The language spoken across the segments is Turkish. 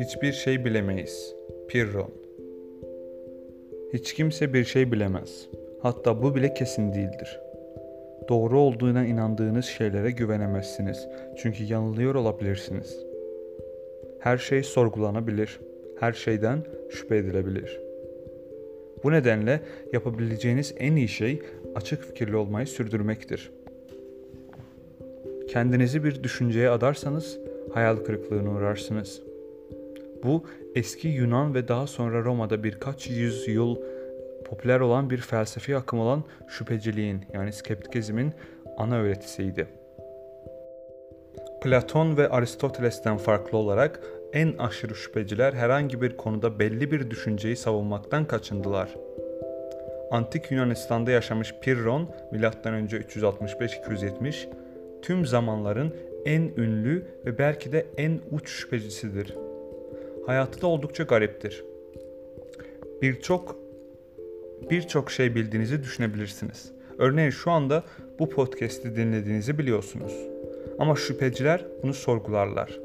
Hiçbir şey bilemeyiz. Pirron. Hiç kimse bir şey bilemez. Hatta bu bile kesin değildir. Doğru olduğuna inandığınız şeylere güvenemezsiniz. Çünkü yanılıyor olabilirsiniz. Her şey sorgulanabilir. Her şeyden şüphe edilebilir. Bu nedenle yapabileceğiniz en iyi şey açık fikirli olmayı sürdürmektir. Kendinizi bir düşünceye adarsanız hayal kırıklığına uğrarsınız. Bu eski Yunan ve daha sonra Roma'da birkaç yüzyıl popüler olan bir felsefi akım olan şüpheciliğin yani skeptikizmin ana öğretisiydi. Platon ve Aristoteles'ten farklı olarak en aşırı şüpheciler herhangi bir konuda belli bir düşünceyi savunmaktan kaçındılar. Antik Yunanistan'da yaşamış Pirron M.Ö. 365-270 tüm zamanların en ünlü ve belki de en uç şüphecisidir. Hayatı da oldukça gariptir. Birçok birçok şey bildiğinizi düşünebilirsiniz. Örneğin şu anda bu podcast'i dinlediğinizi biliyorsunuz. Ama şüpheciler bunu sorgularlar.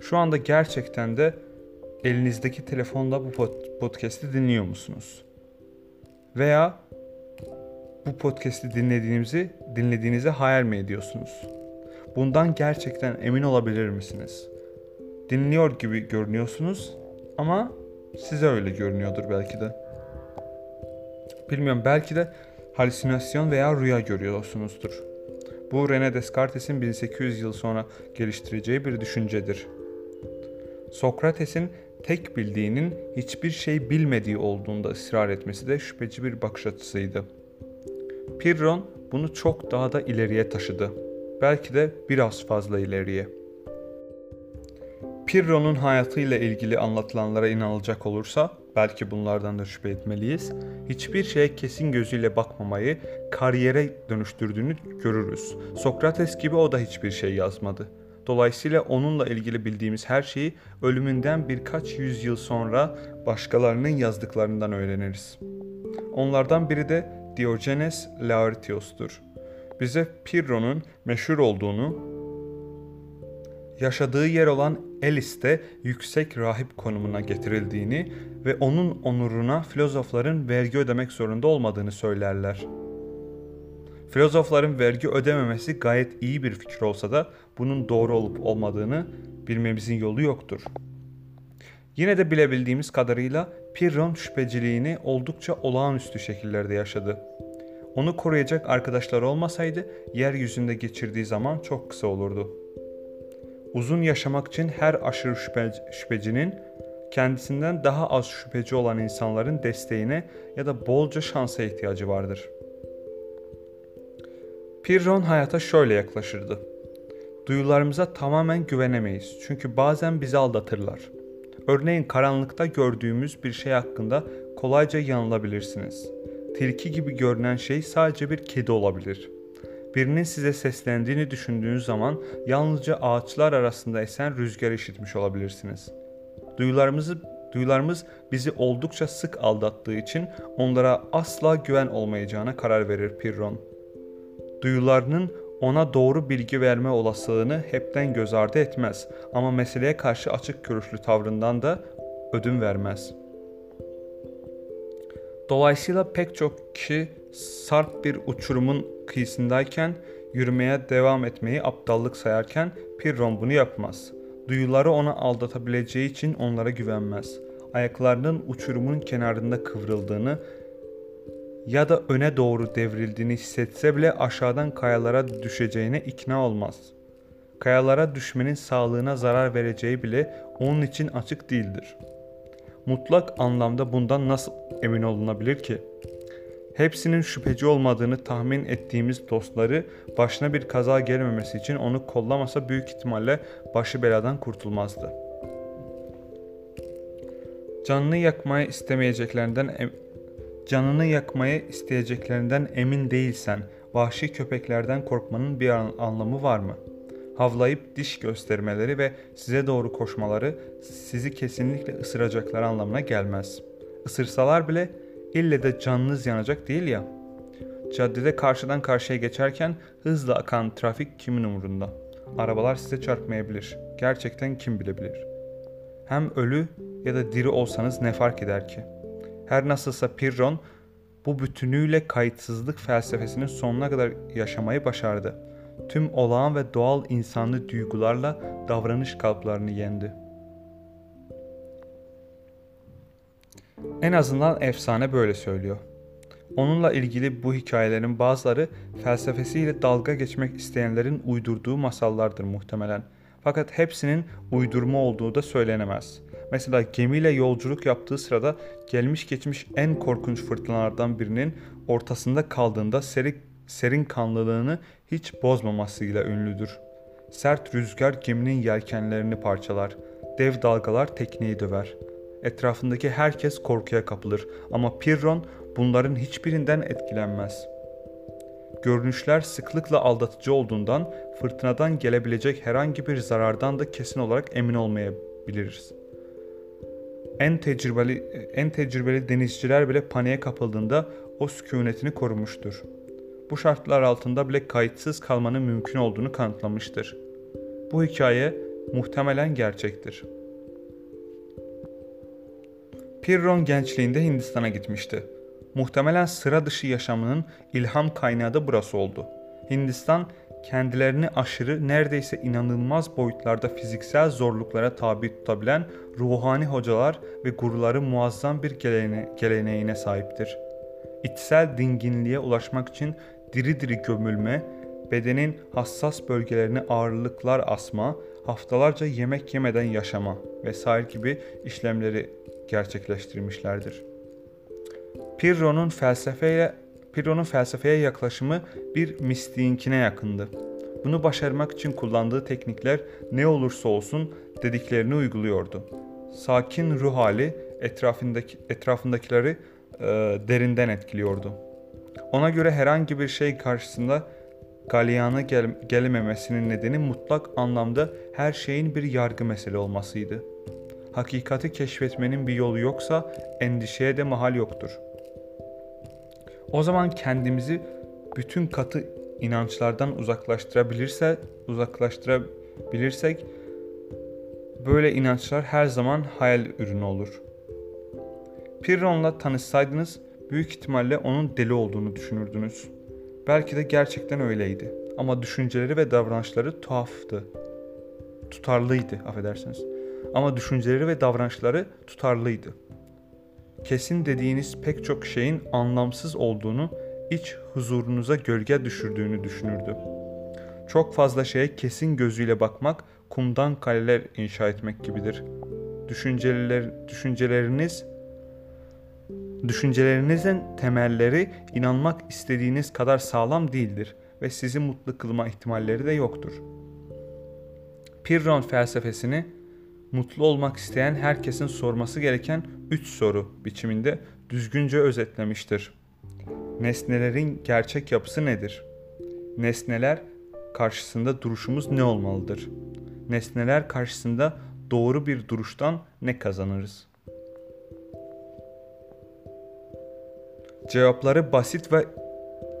Şu anda gerçekten de elinizdeki telefonla bu podcast'i dinliyor musunuz? Veya bu podcast'i dinlediğinizi dinlediğinizi hayal mi ediyorsunuz? Bundan gerçekten emin olabilir misiniz? Dinliyor gibi görünüyorsunuz ama size öyle görünüyordur belki de. Bilmiyorum belki de halüsinasyon veya rüya görüyorsunuzdur. Bu René Descartes'in 1800 yıl sonra geliştireceği bir düşüncedir. Sokrates'in tek bildiğinin hiçbir şey bilmediği olduğunda ısrar etmesi de şüpheci bir bakış açısıydı. Pirron bunu çok daha da ileriye taşıdı. Belki de biraz fazla ileriye. Pirro'nun hayatıyla ilgili anlatılanlara inanılacak olursa, belki bunlardan da şüphe etmeliyiz, hiçbir şeye kesin gözüyle bakmamayı kariyere dönüştürdüğünü görürüz. Sokrates gibi o da hiçbir şey yazmadı. Dolayısıyla onunla ilgili bildiğimiz her şeyi ölümünden birkaç yüzyıl sonra başkalarının yazdıklarından öğreniriz. Onlardan biri de Diogenes Laertios'tur. Bize Pirro'nun meşhur olduğunu, yaşadığı yer olan Elis'te yüksek rahip konumuna getirildiğini ve onun onuruna filozofların vergi ödemek zorunda olmadığını söylerler. Filozofların vergi ödememesi gayet iyi bir fikir olsa da bunun doğru olup olmadığını bilmemizin yolu yoktur. Yine de bilebildiğimiz kadarıyla Pirron şüpheciliğini oldukça olağanüstü şekillerde yaşadı. Onu koruyacak arkadaşlar olmasaydı yeryüzünde geçirdiği zaman çok kısa olurdu. Uzun yaşamak için her aşırı şüpheci, şüphecinin kendisinden daha az şüpheci olan insanların desteğine ya da bolca şansa ihtiyacı vardır.'' Pirron hayata şöyle yaklaşırdı. Duyularımıza tamamen güvenemeyiz çünkü bazen bizi aldatırlar. Örneğin karanlıkta gördüğümüz bir şey hakkında kolayca yanılabilirsiniz. Tilki gibi görünen şey sadece bir kedi olabilir. Birinin size seslendiğini düşündüğünüz zaman yalnızca ağaçlar arasında esen rüzgar işitmiş olabilirsiniz. Duyularımızı Duyularımız bizi oldukça sık aldattığı için onlara asla güven olmayacağına karar verir Pirron duyularının ona doğru bilgi verme olasılığını hepten göz ardı etmez ama meseleye karşı açık görüşlü tavrından da ödün vermez. Dolayısıyla pek çok kişi sarp bir uçurumun kıyısındayken yürümeye devam etmeyi aptallık sayarken Pirron bunu yapmaz. Duyuları ona aldatabileceği için onlara güvenmez. Ayaklarının uçurumun kenarında kıvrıldığını ya da öne doğru devrildiğini hissetse bile aşağıdan kayalara düşeceğine ikna olmaz. Kayalara düşmenin sağlığına zarar vereceği bile onun için açık değildir. Mutlak anlamda bundan nasıl emin olunabilir ki? Hepsinin şüpheci olmadığını tahmin ettiğimiz dostları başına bir kaza gelmemesi için onu kollamasa büyük ihtimalle başı beladan kurtulmazdı. Canını yakmaya istemeyeceklerinden Canını yakmaya isteyeceklerinden emin değilsen vahşi köpeklerden korkmanın bir anlamı var mı? Havlayıp diş göstermeleri ve size doğru koşmaları sizi kesinlikle ısıracakları anlamına gelmez. Isırsalar bile ille de canınız yanacak değil ya. Caddede karşıdan karşıya geçerken hızla akan trafik kimin umurunda? Arabalar size çarpmayabilir. Gerçekten kim bilebilir? Hem ölü ya da diri olsanız ne fark eder ki? Her nasılsa Pirron bu bütünüyle kayıtsızlık felsefesinin sonuna kadar yaşamayı başardı. Tüm olağan ve doğal insanlı duygularla davranış kalıplarını yendi. En azından efsane böyle söylüyor. Onunla ilgili bu hikayelerin bazıları felsefesiyle dalga geçmek isteyenlerin uydurduğu masallardır muhtemelen. Fakat hepsinin uydurma olduğu da söylenemez. Mesela gemiyle yolculuk yaptığı sırada gelmiş geçmiş en korkunç fırtınalardan birinin ortasında kaldığında serin, serin kanlılığını hiç bozmamasıyla ünlüdür. Sert rüzgar geminin yelkenlerini parçalar. Dev dalgalar tekneyi döver. Etrafındaki herkes korkuya kapılır ama Pirron bunların hiçbirinden etkilenmez. Görünüşler sıklıkla aldatıcı olduğundan fırtınadan gelebilecek herhangi bir zarardan da kesin olarak emin olmayabiliriz. En tecrübeli en tecrübeli denizciler bile paniğe kapıldığında o sükunetini korumuştur. Bu şartlar altında bile kayıtsız kalmanın mümkün olduğunu kanıtlamıştır. Bu hikaye muhtemelen gerçektir. Pirron gençliğinde Hindistan'a gitmişti. Muhtemelen sıra dışı yaşamının ilham kaynağı da burası oldu. Hindistan kendilerini aşırı neredeyse inanılmaz boyutlarda fiziksel zorluklara tabi tutabilen ruhani hocalar ve guruların muazzam bir gelene geleneğine sahiptir. İçsel dinginliğe ulaşmak için diri diri gömülme, bedenin hassas bölgelerine ağırlıklar asma, haftalarca yemek yemeden yaşama vesaire gibi işlemleri gerçekleştirmişlerdir. Pirro'nun felsefeyle Pirro'nun felsefeye yaklaşımı bir mistiğinkine yakındı. Bunu başarmak için kullandığı teknikler ne olursa olsun dediklerini uyguluyordu. Sakin ruh hali etrafındaki etrafındakileri e, derinden etkiliyordu. Ona göre herhangi bir şey karşısında galyana gel gelememesinin nedeni mutlak anlamda her şeyin bir yargı mesele olmasıydı. Hakikati keşfetmenin bir yolu yoksa endişeye de mahal yoktur.'' O zaman kendimizi bütün katı inançlardan uzaklaştırabilirse uzaklaştırabilirsek böyle inançlar her zaman hayal ürünü olur. Pirron'la tanışsaydınız büyük ihtimalle onun deli olduğunu düşünürdünüz. Belki de gerçekten öyleydi. Ama düşünceleri ve davranışları tuhaftı. Tutarlıydı, affedersiniz. Ama düşünceleri ve davranışları tutarlıydı kesin dediğiniz pek çok şeyin anlamsız olduğunu, iç huzurunuza gölge düşürdüğünü düşünürdü. Çok fazla şeye kesin gözüyle bakmak, kumdan kaleler inşa etmek gibidir. Düşünceler, düşünceleriniz Düşüncelerinizin temelleri inanmak istediğiniz kadar sağlam değildir ve sizi mutlu kılma ihtimalleri de yoktur. Pirron felsefesini mutlu olmak isteyen herkesin sorması gereken 3 soru biçiminde düzgünce özetlemiştir. Nesnelerin gerçek yapısı nedir? Nesneler karşısında duruşumuz ne olmalıdır? Nesneler karşısında doğru bir duruştan ne kazanırız? Cevapları basit ve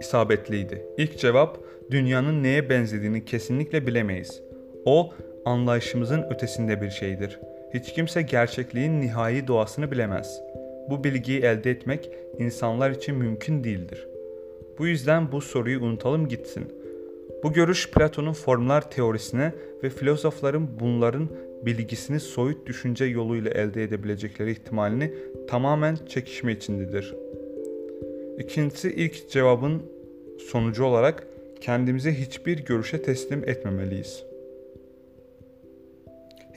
isabetliydi. İlk cevap dünyanın neye benzediğini kesinlikle bilemeyiz. O anlayışımızın ötesinde bir şeydir. Hiç kimse gerçekliğin nihai doğasını bilemez. Bu bilgiyi elde etmek insanlar için mümkün değildir. Bu yüzden bu soruyu unutalım gitsin. Bu görüş Platon'un formlar teorisine ve filozofların bunların bilgisini soyut düşünce yoluyla elde edebilecekleri ihtimalini tamamen çekişme içindedir. İkincisi ilk cevabın sonucu olarak kendimizi hiçbir görüşe teslim etmemeliyiz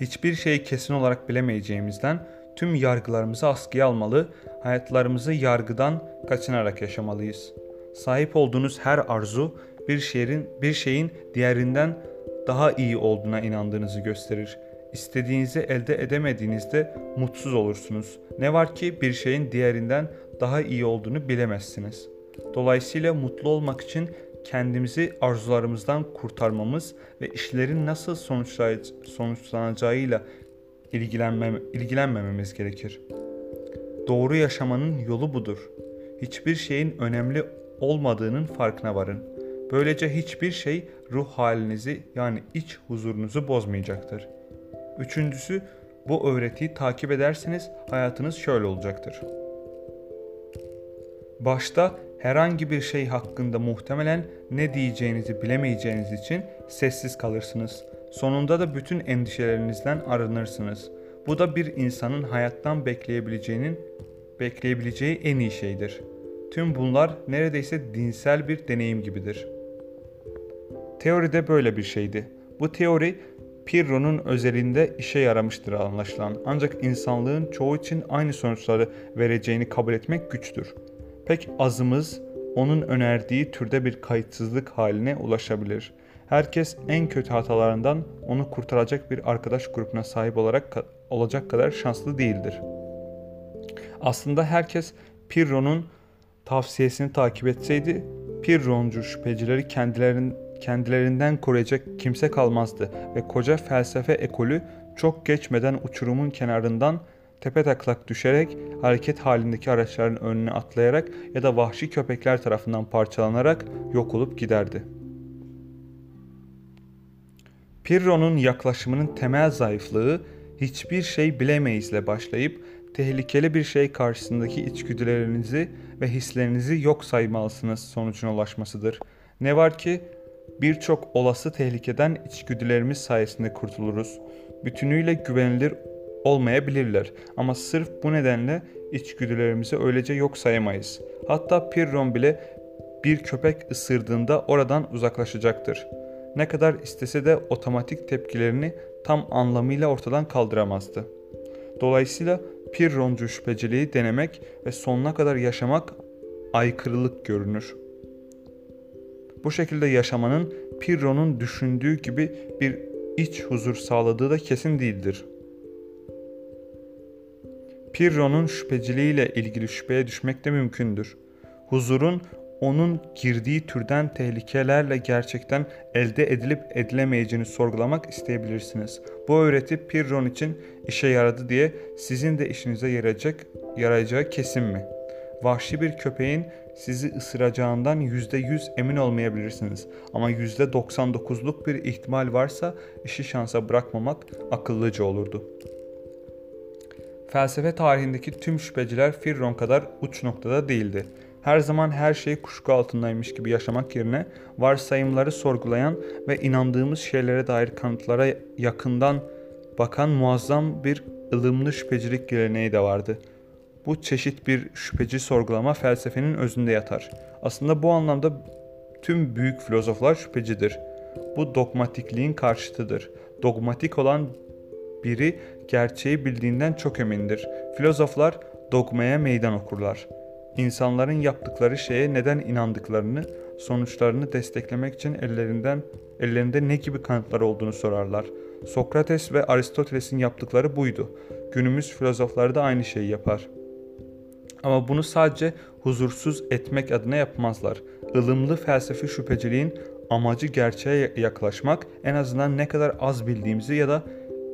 hiçbir şeyi kesin olarak bilemeyeceğimizden tüm yargılarımızı askıya almalı, hayatlarımızı yargıdan kaçınarak yaşamalıyız. Sahip olduğunuz her arzu bir şeyin bir şeyin diğerinden daha iyi olduğuna inandığınızı gösterir. İstediğinizi elde edemediğinizde mutsuz olursunuz. Ne var ki bir şeyin diğerinden daha iyi olduğunu bilemezsiniz. Dolayısıyla mutlu olmak için kendimizi arzularımızdan kurtarmamız ve işlerin nasıl sonuçlanacağıyla ilgilenmem ilgilenmememiz gerekir. Doğru yaşamanın yolu budur. Hiçbir şeyin önemli olmadığının farkına varın. Böylece hiçbir şey ruh halinizi yani iç huzurunuzu bozmayacaktır. Üçüncüsü Bu öğretiyi takip ederseniz hayatınız şöyle olacaktır. Başta herhangi bir şey hakkında muhtemelen ne diyeceğinizi bilemeyeceğiniz için sessiz kalırsınız. Sonunda da bütün endişelerinizden arınırsınız. Bu da bir insanın hayattan bekleyebileceğinin bekleyebileceği en iyi şeydir. Tüm bunlar neredeyse dinsel bir deneyim gibidir. Teoride böyle bir şeydi. Bu teori Pirro'nun özelinde işe yaramıştır anlaşılan. Ancak insanlığın çoğu için aynı sonuçları vereceğini kabul etmek güçtür. Pek azımız onun önerdiği türde bir kayıtsızlık haline ulaşabilir. Herkes en kötü hatalarından onu kurtaracak bir arkadaş grubuna sahip olarak olacak kadar şanslı değildir. Aslında herkes Pirro'nun tavsiyesini takip etseydi Pirroncu şüphecileri kendilerin, kendilerinden koruyacak kimse kalmazdı ve koca felsefe ekolü çok geçmeden uçurumun kenarından tepe taklak düşerek hareket halindeki araçların önüne atlayarak ya da vahşi köpekler tarafından parçalanarak yok olup giderdi. Pirro'nun yaklaşımının temel zayıflığı hiçbir şey bilemeyizle başlayıp tehlikeli bir şey karşısındaki içgüdülerinizi ve hislerinizi yok saymalısınız sonucuna ulaşmasıdır. Ne var ki birçok olası tehlikeden içgüdülerimiz sayesinde kurtuluruz. Bütünüyle güvenilir olmayabilirler ama sırf bu nedenle içgüdülerimizi öylece yok sayamayız. Hatta Pirron bile bir köpek ısırdığında oradan uzaklaşacaktır. Ne kadar istese de otomatik tepkilerini tam anlamıyla ortadan kaldıramazdı. Dolayısıyla Pirroncu şüpheciliği denemek ve sonuna kadar yaşamak aykırılık görünür. Bu şekilde yaşamanın Pirro'nun düşündüğü gibi bir iç huzur sağladığı da kesin değildir. Pirro'nun şüpheciliğiyle ilgili şüpheye düşmek de mümkündür. Huzurun onun girdiği türden tehlikelerle gerçekten elde edilip edilemeyeceğini sorgulamak isteyebilirsiniz. Bu öğreti Pirron için işe yaradı diye sizin de işinize yarayacak, yarayacağı kesin mi? Vahşi bir köpeğin sizi ısıracağından %100 emin olmayabilirsiniz. Ama %99'luk bir ihtimal varsa işi şansa bırakmamak akıllıca olurdu. Felsefe tarihindeki tüm şüpheciler Firron kadar uç noktada değildi. Her zaman her şey kuşku altındaymış gibi yaşamak yerine varsayımları sorgulayan ve inandığımız şeylere dair kanıtlara yakından bakan muazzam bir ılımlı şüphecilik geleneği de vardı. Bu çeşit bir şüpheci sorgulama felsefenin özünde yatar. Aslında bu anlamda tüm büyük filozoflar şüphecidir. Bu dogmatikliğin karşıtıdır. Dogmatik olan biri gerçeği bildiğinden çok emindir. Filozoflar dogmaya meydan okurlar. İnsanların yaptıkları şeye neden inandıklarını, sonuçlarını desteklemek için ellerinden ellerinde ne gibi kanıtlar olduğunu sorarlar. Sokrates ve Aristoteles'in yaptıkları buydu. Günümüz filozofları da aynı şeyi yapar. Ama bunu sadece huzursuz etmek adına yapmazlar. Ilımlı felsefi şüpheciliğin amacı gerçeğe yaklaşmak, en azından ne kadar az bildiğimizi ya da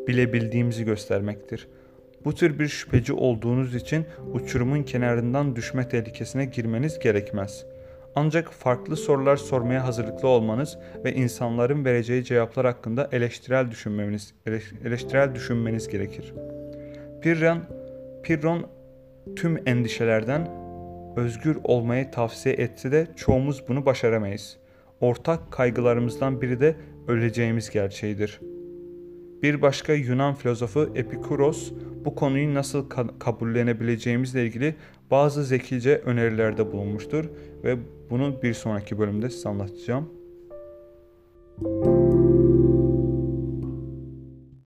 bilebildiğimizi göstermektir. Bu tür bir şüpheci olduğunuz için uçurumun kenarından düşme tehlikesine girmeniz gerekmez. Ancak farklı sorular sormaya hazırlıklı olmanız ve insanların vereceği cevaplar hakkında eleştirel düşünmeniz, eleştirel düşünmeniz gerekir. Pirron, Pirron tüm endişelerden özgür olmayı tavsiye etse de çoğumuz bunu başaramayız. Ortak kaygılarımızdan biri de öleceğimiz gerçeğidir.'' Bir başka Yunan filozofu Epikuros bu konuyu nasıl ka- kabullenebileceğimizle ilgili bazı zekice önerilerde bulunmuştur ve bunu bir sonraki bölümde size anlatacağım. Müzik